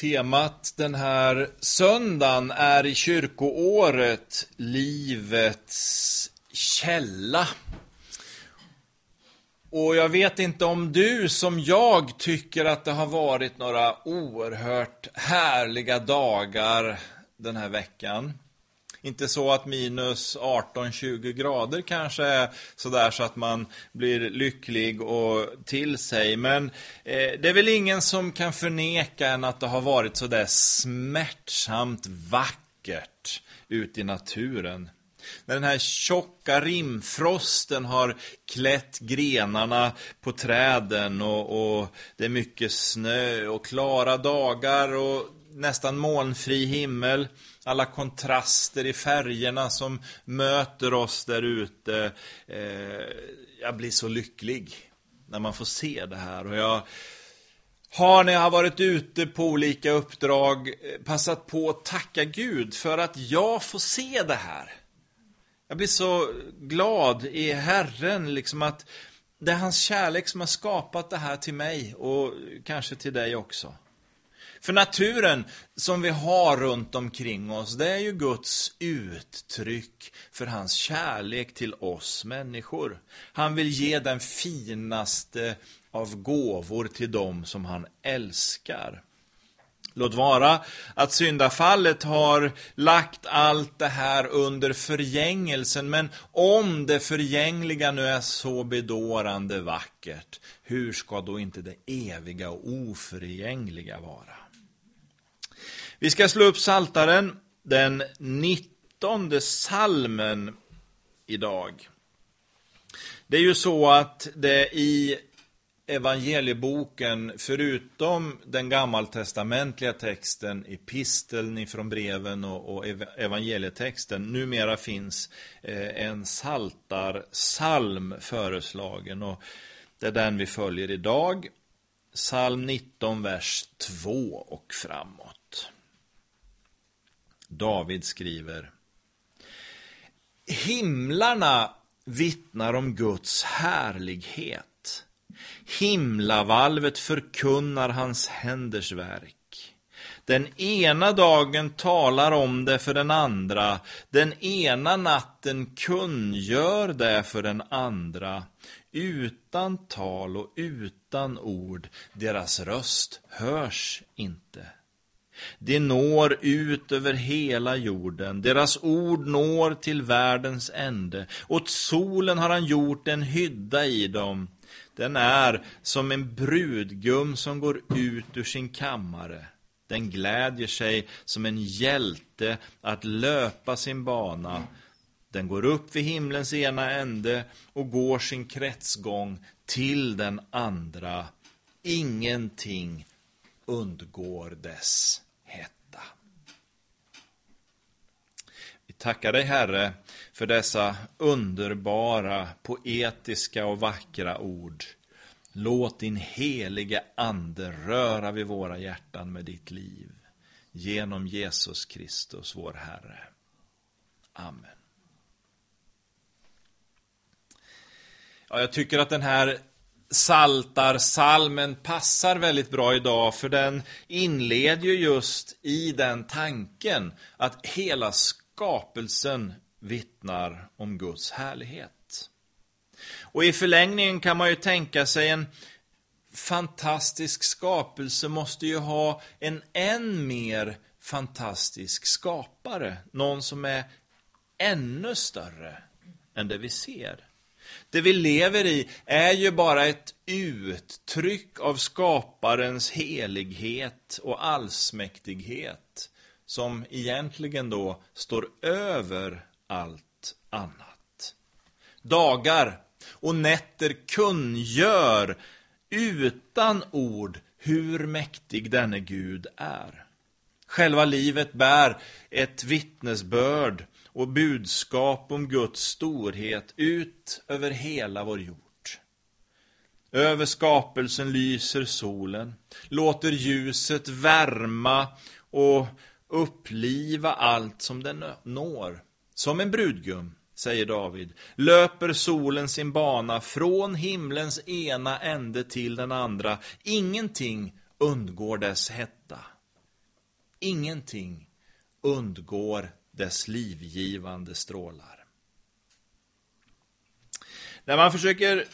Temat den här söndagen är i kyrkoåret Livets källa. Och jag vet inte om du som jag tycker att det har varit några oerhört härliga dagar den här veckan. Inte så att minus 18-20 grader kanske är sådär så att man blir lycklig och till sig. Men eh, det är väl ingen som kan förneka än att det har varit sådär smärtsamt vackert ute i naturen. När den här tjocka rimfrosten har klätt grenarna på träden och, och det är mycket snö och klara dagar och nästan molnfri himmel alla kontraster i färgerna som möter oss där ute. Eh, jag blir så lycklig när man får se det här. Och jag har när jag har varit ute på olika uppdrag eh, passat på att tacka Gud för att jag får se det här. Jag blir så glad i Herren, liksom att det är hans kärlek som har skapat det här till mig och kanske till dig också. För naturen som vi har runt omkring oss, det är ju Guds uttryck för hans kärlek till oss människor. Han vill ge den finaste av gåvor till dem som han älskar. Låt vara att syndafallet har lagt allt det här under förgängelsen, men om det förgängliga nu är så bedårande vackert, hur ska då inte det eviga och oförgängliga vara? Vi ska slå upp saltaren den 19 salmen idag. Det är ju så att det i evangelieboken, förutom den gammaltestamentliga texten, episteln ifrån breven och, och evangelietexten, numera finns eh, en saltarsalm föreslagen. Och det är den vi följer idag. Psalm 19, vers 2 och framåt. David skriver Himlarna vittnar om Guds härlighet. Himlavalvet förkunnar hans händers verk. Den ena dagen talar om det för den andra, den ena natten kungör det för den andra. Utan tal och utan ord, deras röst hörs inte. De når ut över hela jorden, deras ord når till världens ände. Åt solen har han gjort en hydda i dem. Den är som en brudgum som går ut ur sin kammare. Den glädjer sig som en hjälte att löpa sin bana. Den går upp vid himlens ena ände och går sin kretsgång till den andra. Ingenting undgår dess hetta. Vi tackar dig Herre för dessa underbara, poetiska och vackra ord. Låt din helige ande röra vid våra hjärtan med ditt liv. Genom Jesus Kristus, vår Herre. Amen. Ja, jag tycker att den här Saltarsalmen passar väldigt bra idag för den inleder ju just i den tanken att hela skapelsen vittnar om Guds härlighet. Och i förlängningen kan man ju tänka sig en fantastisk skapelse måste ju ha en än mer fantastisk skapare. Någon som är ännu större än det vi ser. Det vi lever i är ju bara ett uttryck av skaparens helighet och allsmäktighet som egentligen då står över allt annat. Dagar och nätter kungör utan ord hur mäktig denne Gud är. Själva livet bär ett vittnesbörd och budskap om Guds storhet ut över hela vår jord. Över skapelsen lyser solen, låter ljuset värma och uppliva allt som den når. Som en brudgum, säger David, löper solen sin bana från himlens ena ände till den andra. Ingenting undgår dess hetta. Ingenting undgår dess livgivande strålar. När man försöker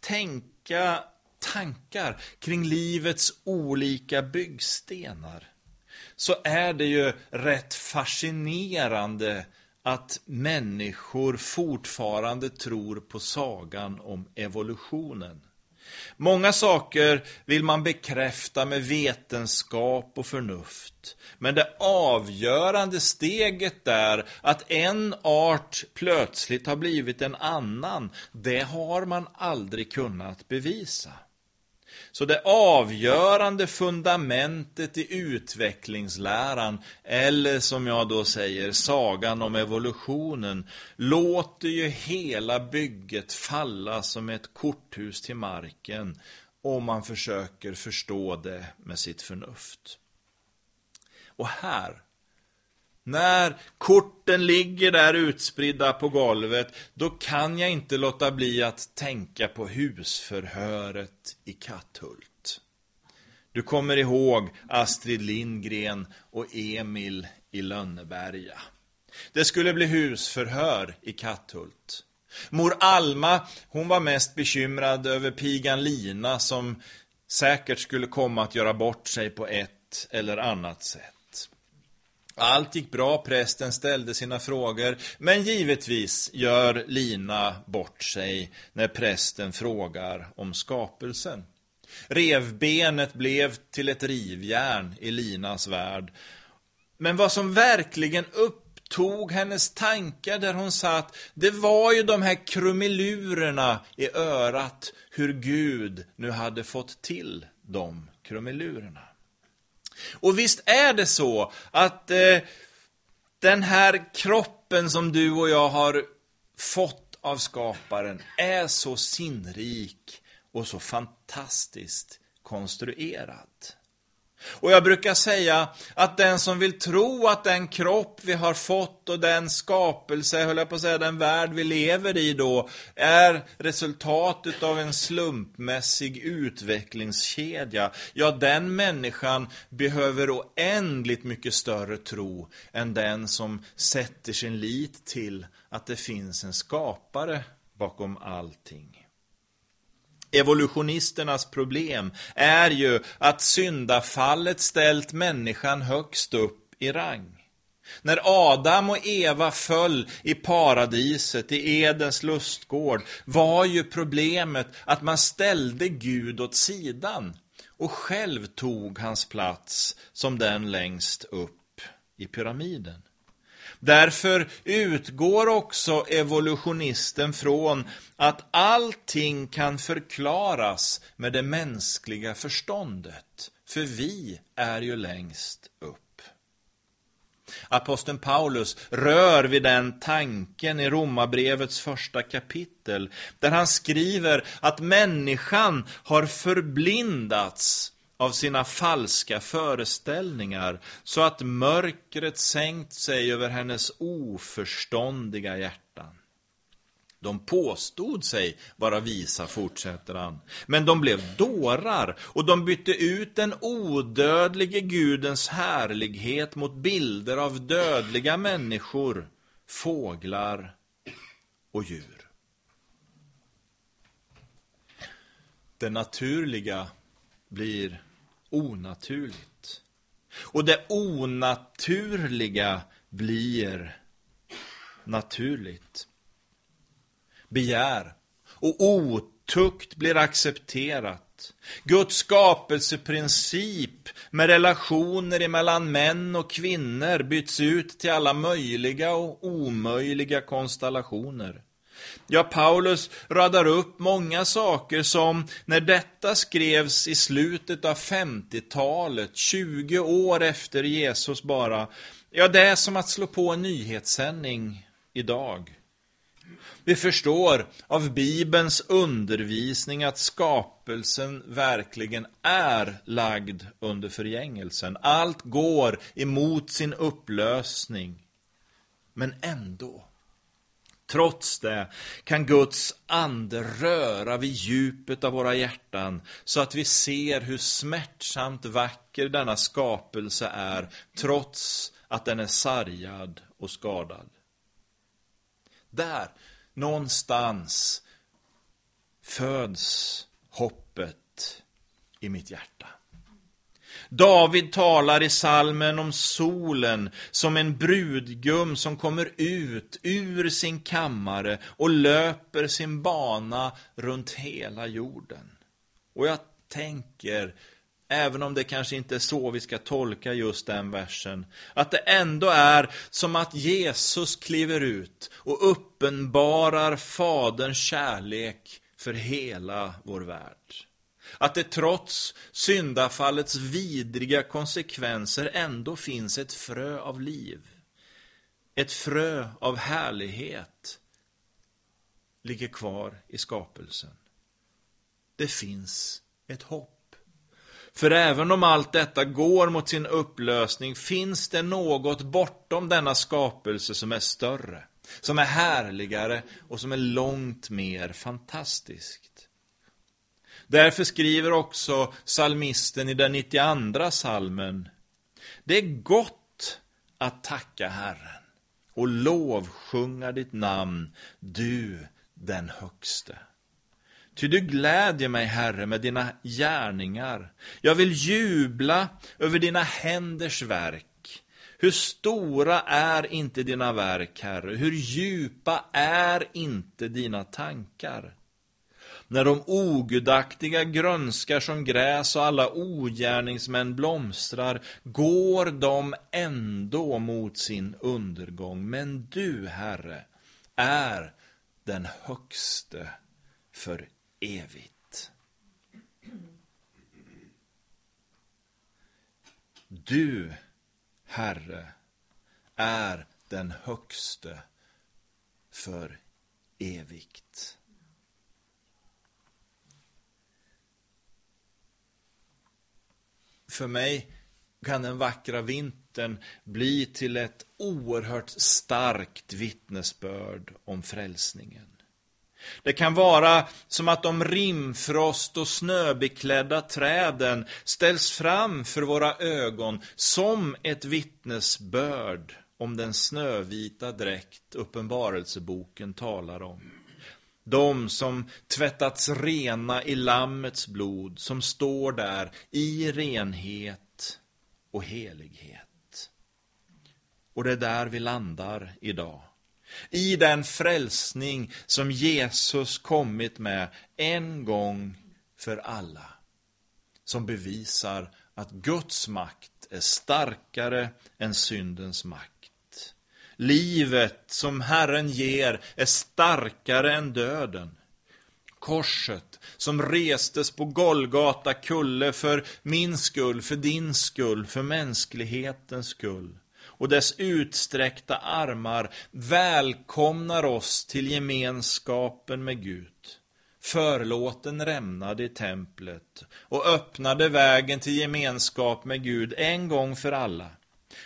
tänka tankar kring livets olika byggstenar så är det ju rätt fascinerande att människor fortfarande tror på sagan om evolutionen. Många saker vill man bekräfta med vetenskap och förnuft. Men det avgörande steget där, att en art plötsligt har blivit en annan, det har man aldrig kunnat bevisa. Så det avgörande fundamentet i utvecklingsläran, eller som jag då säger, sagan om evolutionen, låter ju hela bygget falla som ett korthus till marken om man försöker förstå det med sitt förnuft. Och här när korten ligger där utspridda på golvet, då kan jag inte låta bli att tänka på husförhöret i Katthult. Du kommer ihåg Astrid Lindgren och Emil i Lönneberga. Det skulle bli husförhör i Katthult. Mor Alma, hon var mest bekymrad över pigan Lina som säkert skulle komma att göra bort sig på ett eller annat sätt. Allt gick bra, prästen ställde sina frågor, men givetvis gör Lina bort sig när prästen frågar om skapelsen. Revbenet blev till ett rivjärn i Linas värld. Men vad som verkligen upptog hennes tankar där hon satt, det var ju de här krumelurerna i örat, hur Gud nu hade fått till de krumelurerna. Och visst är det så att eh, den här kroppen som du och jag har fått av skaparen är så sinnrik och så fantastiskt konstruerad. Och jag brukar säga att den som vill tro att den kropp vi har fått och den skapelse, höll jag på att säga, den värld vi lever i då, är resultatet av en slumpmässig utvecklingskedja, ja, den människan behöver oändligt mycket större tro än den som sätter sin lit till att det finns en skapare bakom allting. Evolutionisternas problem är ju att syndafallet ställt människan högst upp i rang. När Adam och Eva föll i paradiset, i Edens lustgård, var ju problemet att man ställde Gud åt sidan och själv tog hans plats som den längst upp i pyramiden. Därför utgår också evolutionisten från att allting kan förklaras med det mänskliga förståndet. För vi är ju längst upp. Aposteln Paulus rör vid den tanken i Romarbrevets första kapitel, där han skriver att människan har förblindats av sina falska föreställningar så att mörkret sänkt sig över hennes oförståndiga hjärtan. De påstod sig vara visa, fortsätter han, men de blev dårar och de bytte ut den odödlige gudens härlighet mot bilder av dödliga människor, fåglar och djur. Det naturliga blir onaturligt. Och det onaturliga blir naturligt. Begär och otukt blir accepterat. Guds skapelseprincip med relationer mellan män och kvinnor byts ut till alla möjliga och omöjliga konstellationer. Ja, Paulus radar upp många saker som när detta skrevs i slutet av 50-talet, 20 år efter Jesus bara, ja, det är som att slå på en nyhetssändning idag. Vi förstår av Bibelns undervisning att skapelsen verkligen är lagd under förgängelsen. Allt går emot sin upplösning. Men ändå Trots det kan Guds ande röra vid djupet av våra hjärtan så att vi ser hur smärtsamt vacker denna skapelse är trots att den är sargad och skadad. Där, någonstans, föds hoppet i mitt hjärta. David talar i salmen om solen som en brudgum som kommer ut ur sin kammare och löper sin bana runt hela jorden. Och jag tänker, även om det kanske inte är så vi ska tolka just den versen, att det ändå är som att Jesus kliver ut och uppenbarar Faderns kärlek för hela vår värld. Att det trots syndafallets vidriga konsekvenser ändå finns ett frö av liv. Ett frö av härlighet ligger kvar i skapelsen. Det finns ett hopp. För även om allt detta går mot sin upplösning finns det något bortom denna skapelse som är större, som är härligare och som är långt mer fantastiskt. Därför skriver också salmisten i den 92 salmen Det är gott att tacka Herren och lovsjunga ditt namn, du den högste. Ty du glädjer mig, Herre, med dina gärningar. Jag vill jubla över dina händers verk. Hur stora är inte dina verk, Herre? Hur djupa är inte dina tankar? När de ogudaktiga grönskar som gräs och alla ogärningsmän blomstrar, går de ändå mot sin undergång. Men du, Herre, är den högste för evigt. Du, Herre, är den högste för evigt. För mig kan den vackra vintern bli till ett oerhört starkt vittnesbörd om frälsningen. Det kan vara som att de rimfrost och snöbeklädda träden ställs fram för våra ögon som ett vittnesbörd om den snövita dräkt Uppenbarelseboken talar om. De som tvättats rena i Lammets blod, som står där i renhet och helighet. Och det är där vi landar idag. I den frälsning som Jesus kommit med en gång för alla. Som bevisar att Guds makt är starkare än syndens makt. Livet som Herren ger är starkare än döden. Korset som restes på Golgata kulle för min skull, för din skull, för mänsklighetens skull. Och dess utsträckta armar välkomnar oss till gemenskapen med Gud. Förlåten rämnade i templet och öppnade vägen till gemenskap med Gud en gång för alla.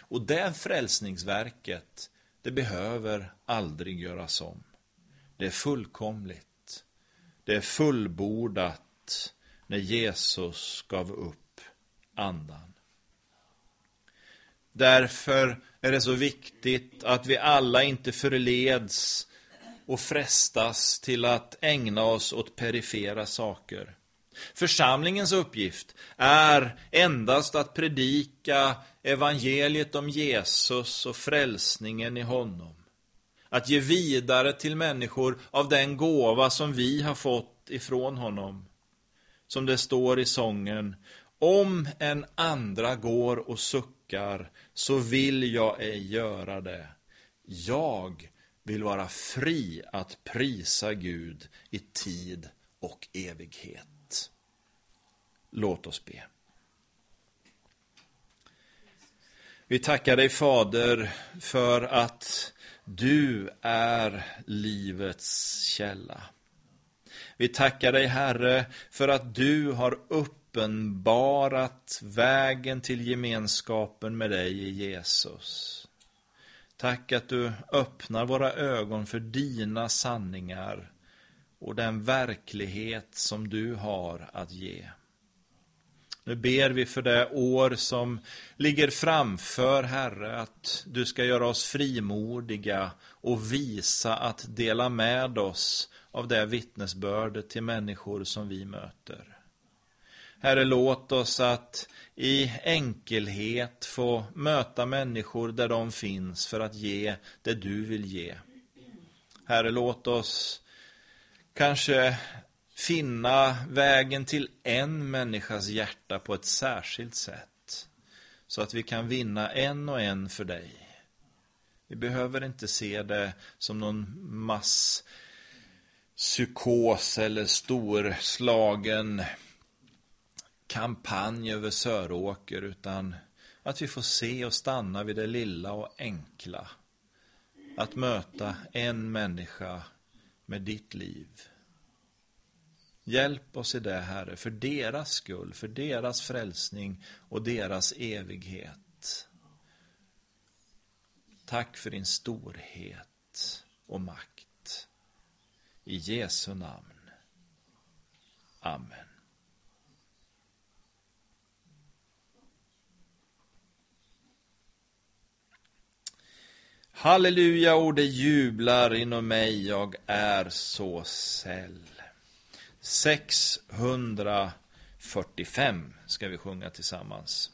Och det frälsningsverket det behöver aldrig göras om. Det är fullkomligt. Det är fullbordat när Jesus gav upp andan. Därför är det så viktigt att vi alla inte förleds och frestas till att ägna oss åt perifera saker. Församlingens uppgift är endast att predika evangeliet om Jesus och frälsningen i honom. Att ge vidare till människor av den gåva som vi har fått ifrån honom. Som det står i sången, om en andra går och suckar så vill jag ej göra det. Jag vill vara fri att prisa Gud i tid och evighet. Låt oss be. Vi tackar dig Fader för att du är livets källa. Vi tackar dig Herre för att du har uppenbarat vägen till gemenskapen med dig i Jesus. Tack att du öppnar våra ögon för dina sanningar och den verklighet som du har att ge. Nu ber vi för det år som ligger framför, Herre, att du ska göra oss frimodiga och visa att dela med oss av det vittnesbördet till människor som vi möter. Herre, låt oss att i enkelhet få möta människor där de finns för att ge det du vill ge. Herre, låt oss kanske finna vägen till en människas hjärta på ett särskilt sätt. Så att vi kan vinna en och en för dig. Vi behöver inte se det som någon masspsykos eller storslagen kampanj över Söråker utan att vi får se och stanna vid det lilla och enkla. Att möta en människa med ditt liv. Hjälp oss i det, Herre, för deras skull, för deras frälsning och deras evighet. Tack för din storhet och makt. I Jesu namn. Amen. Halleluja, och det jublar inom mig, jag är så säll. 645 ska vi sjunga tillsammans.